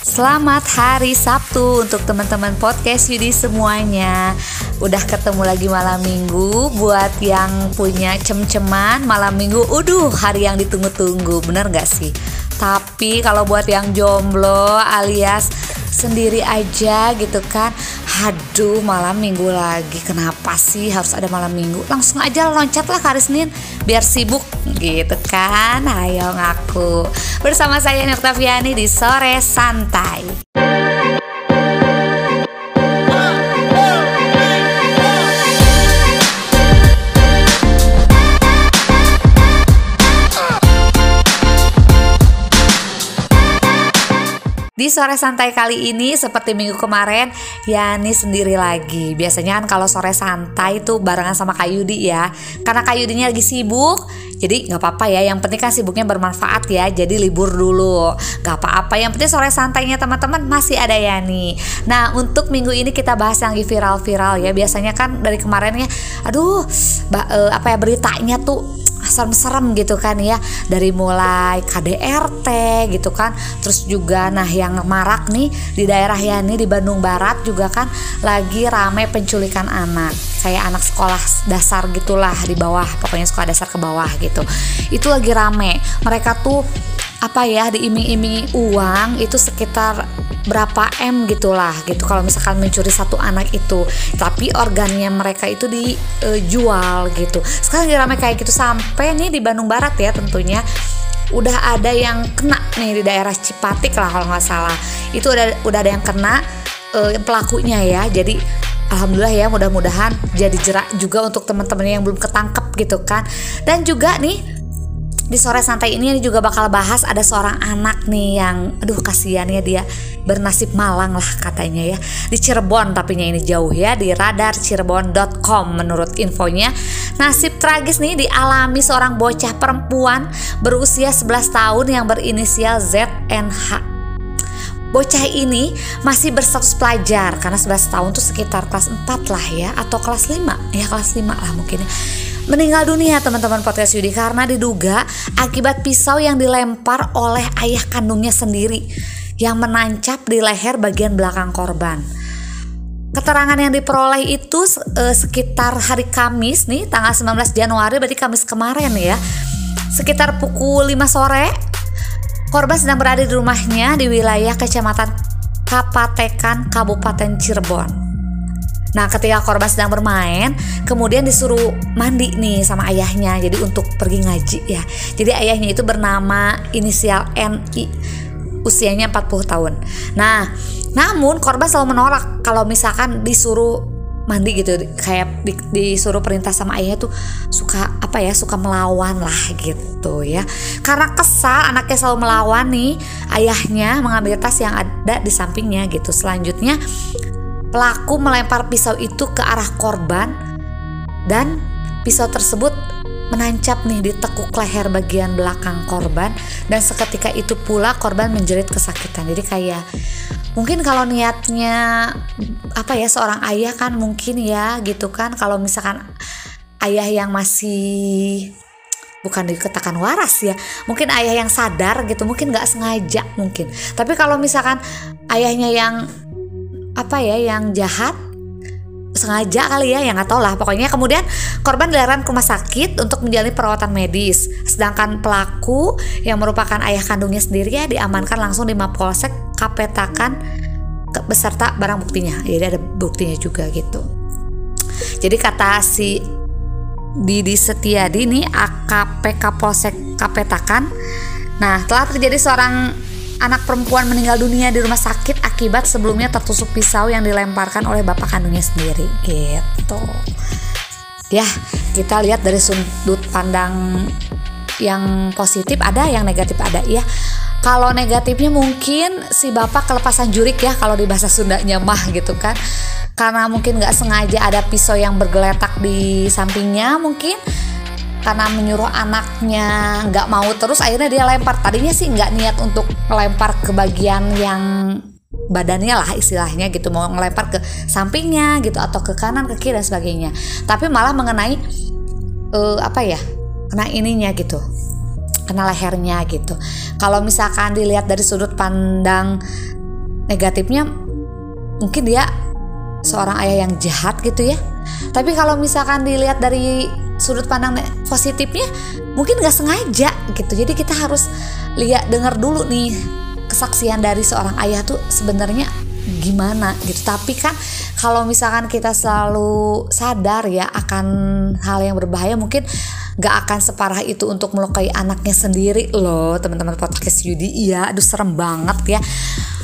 Selamat hari Sabtu untuk teman-teman podcast Yudi semuanya. Udah ketemu lagi malam minggu. Buat yang punya cem-ceman malam minggu Uduh hari yang ditunggu-tunggu. Bener gak sih? Tapi kalau buat yang jomblo alias sendiri aja gitu kan Aduh malam minggu lagi. Kenapa sih harus ada malam minggu? Langsung aja loncat lah hari Biar sibuk. Gitu kan? Ayo ngaku. Bersama saya Nurtaviani di Sore Santai sore santai kali ini seperti minggu kemarin Yani sendiri lagi. Biasanya kan kalau sore santai tuh barengan sama Kak Yudi ya. Karena Kak Yudinya lagi sibuk Jadi nggak apa-apa ya. Yang penting kan sibuknya bermanfaat ya Jadi libur dulu. Gak apa-apa Yang penting sore santainya teman-teman masih ada Yani. Nah untuk minggu ini kita bahas yang viral-viral ya. Biasanya kan dari kemarin ya Aduh eh, apa ya beritanya tuh serem-serem gitu kan ya. Dari mulai KDRT gitu kan. Terus juga nah yang marak nih di daerah Yani di Bandung Barat juga kan lagi rame penculikan anak. Saya anak sekolah dasar gitulah di bawah pokoknya sekolah dasar ke bawah gitu. Itu lagi rame. Mereka tuh apa ya diiming-imingi uang itu sekitar berapa m gitulah gitu. Kalau misalkan mencuri satu anak itu. Tapi organnya mereka itu dijual gitu. Sekarang ramai kayak gitu sampai nih di Bandung Barat ya tentunya. Udah ada yang kena nih di daerah Cipatik lah kalau nggak salah. Itu udah udah ada yang kena uh, pelakunya ya. Jadi Alhamdulillah ya mudah-mudahan jadi jerak juga untuk teman-teman yang belum ketangkep gitu kan. Dan juga nih di sore santai ini juga bakal bahas ada seorang anak nih yang aduh kasihan ya dia. Bernasib malang lah katanya ya. Di Cirebon tapi ini jauh ya di radarcirebon.com menurut infonya. Nasib tragis nih dialami seorang bocah perempuan berusia 11 tahun yang berinisial ZNH Bocah ini masih berstatus pelajar karena 11 tahun tuh sekitar kelas 4 lah ya atau kelas 5 ya kelas 5 lah mungkin ya meninggal dunia teman-teman podcast Yudi karena diduga akibat pisau yang dilempar oleh ayah kandungnya sendiri yang menancap di leher bagian belakang korban. Keterangan yang diperoleh itu eh, sekitar hari Kamis nih tanggal 19 Januari berarti Kamis kemarin ya. Sekitar pukul 5 sore korban sedang berada di rumahnya di wilayah Kecamatan Kapatekan Kabupaten Cirebon. Nah, ketika korban sedang bermain, kemudian disuruh mandi nih sama ayahnya. Jadi untuk pergi ngaji ya. Jadi ayahnya itu bernama inisial NI. Usianya 40 tahun. Nah, namun korban selalu menolak kalau misalkan disuruh mandi gitu kayak di, disuruh perintah sama ayahnya tuh suka apa ya suka melawan lah gitu ya karena kesal anaknya selalu melawan nih ayahnya mengambil tas yang ada di sampingnya gitu selanjutnya Pelaku melempar pisau itu ke arah korban dan pisau tersebut menancap nih di tekuk leher bagian belakang korban dan seketika itu pula korban menjerit kesakitan. Jadi kayak mungkin kalau niatnya apa ya seorang ayah kan mungkin ya gitu kan kalau misalkan ayah yang masih bukan dikatakan waras ya mungkin ayah yang sadar gitu mungkin nggak sengaja mungkin tapi kalau misalkan ayahnya yang apa ya yang jahat sengaja kali ya yang tahu lah. Pokoknya kemudian korban dilarikan ke rumah sakit untuk menjalani perawatan medis. Sedangkan pelaku yang merupakan ayah kandungnya sendiri ya diamankan langsung di Mapolsek Kapetakan beserta barang buktinya. Jadi ada buktinya juga gitu. Jadi kata si Didi Setiadi nih AKP Kapolsek Kapetakan. Nah telah terjadi seorang anak perempuan meninggal dunia di rumah sakit akibat sebelumnya tertusuk pisau yang dilemparkan oleh bapak kandungnya sendiri gitu. Ya kita lihat dari sudut pandang yang positif ada yang negatif ada ya. Kalau negatifnya mungkin si bapak kelepasan jurik ya kalau di bahasa Sundanya mah gitu kan. Karena mungkin nggak sengaja ada pisau yang bergeletak di sampingnya mungkin karena menyuruh anaknya nggak mau terus akhirnya dia lempar. Tadinya sih nggak niat untuk melempar ke bagian yang badannya lah istilahnya gitu mau ngelempar ke sampingnya gitu atau ke kanan ke kiri dan sebagainya. Tapi malah mengenai uh, apa ya kena ininya gitu kena lehernya gitu. Kalau misalkan dilihat dari sudut pandang negatifnya mungkin dia seorang ayah yang jahat gitu ya. Tapi kalau misalkan dilihat dari sudut pandang positifnya mungkin nggak sengaja gitu. Jadi kita harus lihat dengar dulu nih kesaksian dari seorang ayah tuh sebenarnya gimana gitu. Tapi kan kalau misalkan kita selalu sadar ya akan hal yang berbahaya mungkin gak akan separah itu untuk melukai anaknya sendiri loh teman-teman podcast Yudi. Iya aduh serem banget ya.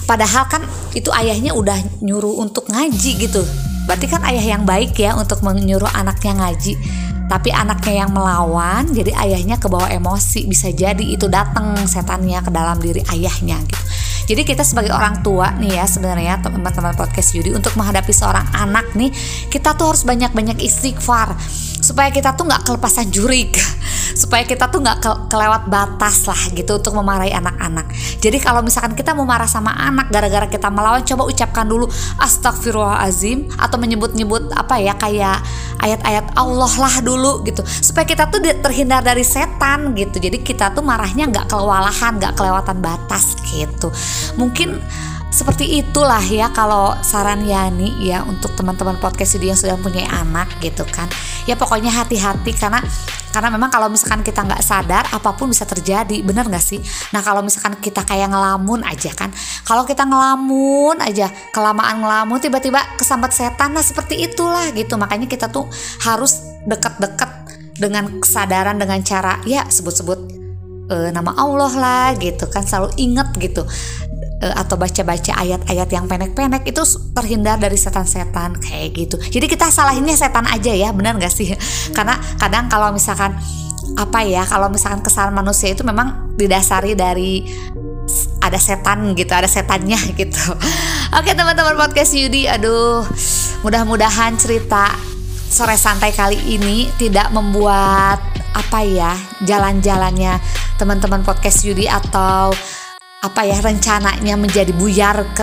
Padahal kan itu ayahnya udah nyuruh untuk ngaji gitu. Berarti kan ayah yang baik ya untuk menyuruh anaknya ngaji tapi anaknya yang melawan jadi ayahnya kebawa emosi. Bisa jadi itu datang setannya ke dalam diri ayahnya gitu. Jadi kita sebagai orang tua nih ya sebenarnya teman-teman podcast Yudi untuk menghadapi seorang anak nih kita tuh harus banyak-banyak istighfar. Supaya kita tuh nggak kelepasan jurik. Supaya kita tuh nggak ke kelewat batas lah gitu untuk memarahi anak-anak jadi kalau misalkan kita mau marah sama anak gara-gara kita melawan coba ucapkan dulu astagfirullahalazim atau menyebut-nyebut apa ya kayak ayat-ayat Allah lah dulu gitu. Supaya kita tuh terhindar dari setan gitu. Jadi kita tuh marahnya nggak kelewalahan nggak kelewatan batas gitu. Mungkin seperti itulah ya kalau saran Yani ya untuk teman-teman podcast ini yang sudah punya anak gitu kan. Ya pokoknya hati-hati karena karena memang kalau misalkan kita nggak sadar apa pun bisa terjadi. Bener nggak sih? Nah kalau misalkan kita kayak ngelamun aja kan. Kalau kita ngelamun aja kelamaan ngelamun tiba-tiba kesambat setan nah seperti itulah gitu. Makanya kita tuh harus deket-deket dengan kesadaran dengan cara ya sebut-sebut uh, nama Allah lah gitu kan. Selalu inget gitu atau baca-baca ayat-ayat yang pendek-pendek itu terhindar dari setan-setan kayak gitu. Jadi kita salahinnya setan aja ya, benar gak sih? Karena kadang kalau misalkan apa ya, kalau misalkan kesalahan manusia itu memang didasari dari ada setan gitu, ada setannya gitu. Oke teman-teman podcast Yudi, aduh mudah-mudahan cerita sore santai kali ini tidak membuat apa ya jalan-jalannya teman-teman podcast Yudi atau apa ya rencananya menjadi buyar ke,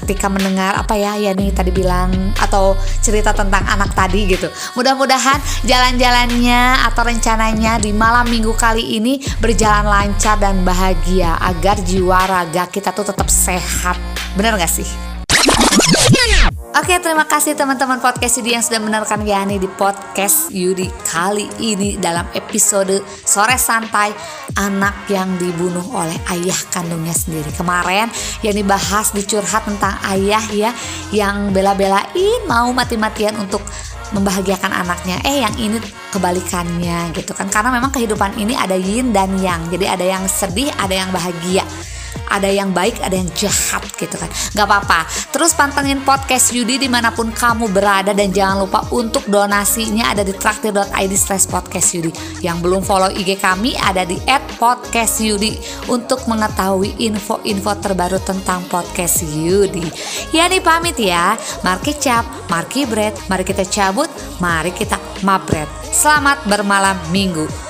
ketika mendengar apa ya ya nih tadi bilang atau cerita tentang anak tadi gitu. Mudah-mudahan jalan-jalannya atau rencananya di malam minggu kali ini berjalan lancar dan bahagia agar jiwa raga kita tuh tetap sehat. Bener gak sih? Oke, terima kasih teman-teman podcast Yudi yang sudah mendengarkan Yani di podcast Yudi kali ini dalam episode Sore Santai Anak yang dibunuh oleh ayah kandungnya sendiri. Kemarin Yani bahas dicurhat tentang ayah ya Yang bela-belain mau mati-matian untuk membahagiakan anaknya. Eh yang ini kebalikannya gitu kan. Karena memang kehidupan ini ada yin dan yang. Jadi ada yang sedih, ada yang bahagia ada yang baik ada yang jahat gitu kan. Nggak apa-apa. Terus pantengin podcast Yudi di mana pun kamu berada dan jangan lupa untuk donasinya ada di traktir.id slash podcast Yudi. Yang belum follow IG kami ada di at podcast Yudi untuk mengetahui info-info terbaru tentang podcast Yudi. Ya nih pamit ya. Marki Cap, Marki Bread mari kita cabut mari kita mabret. Selamat bermalam minggu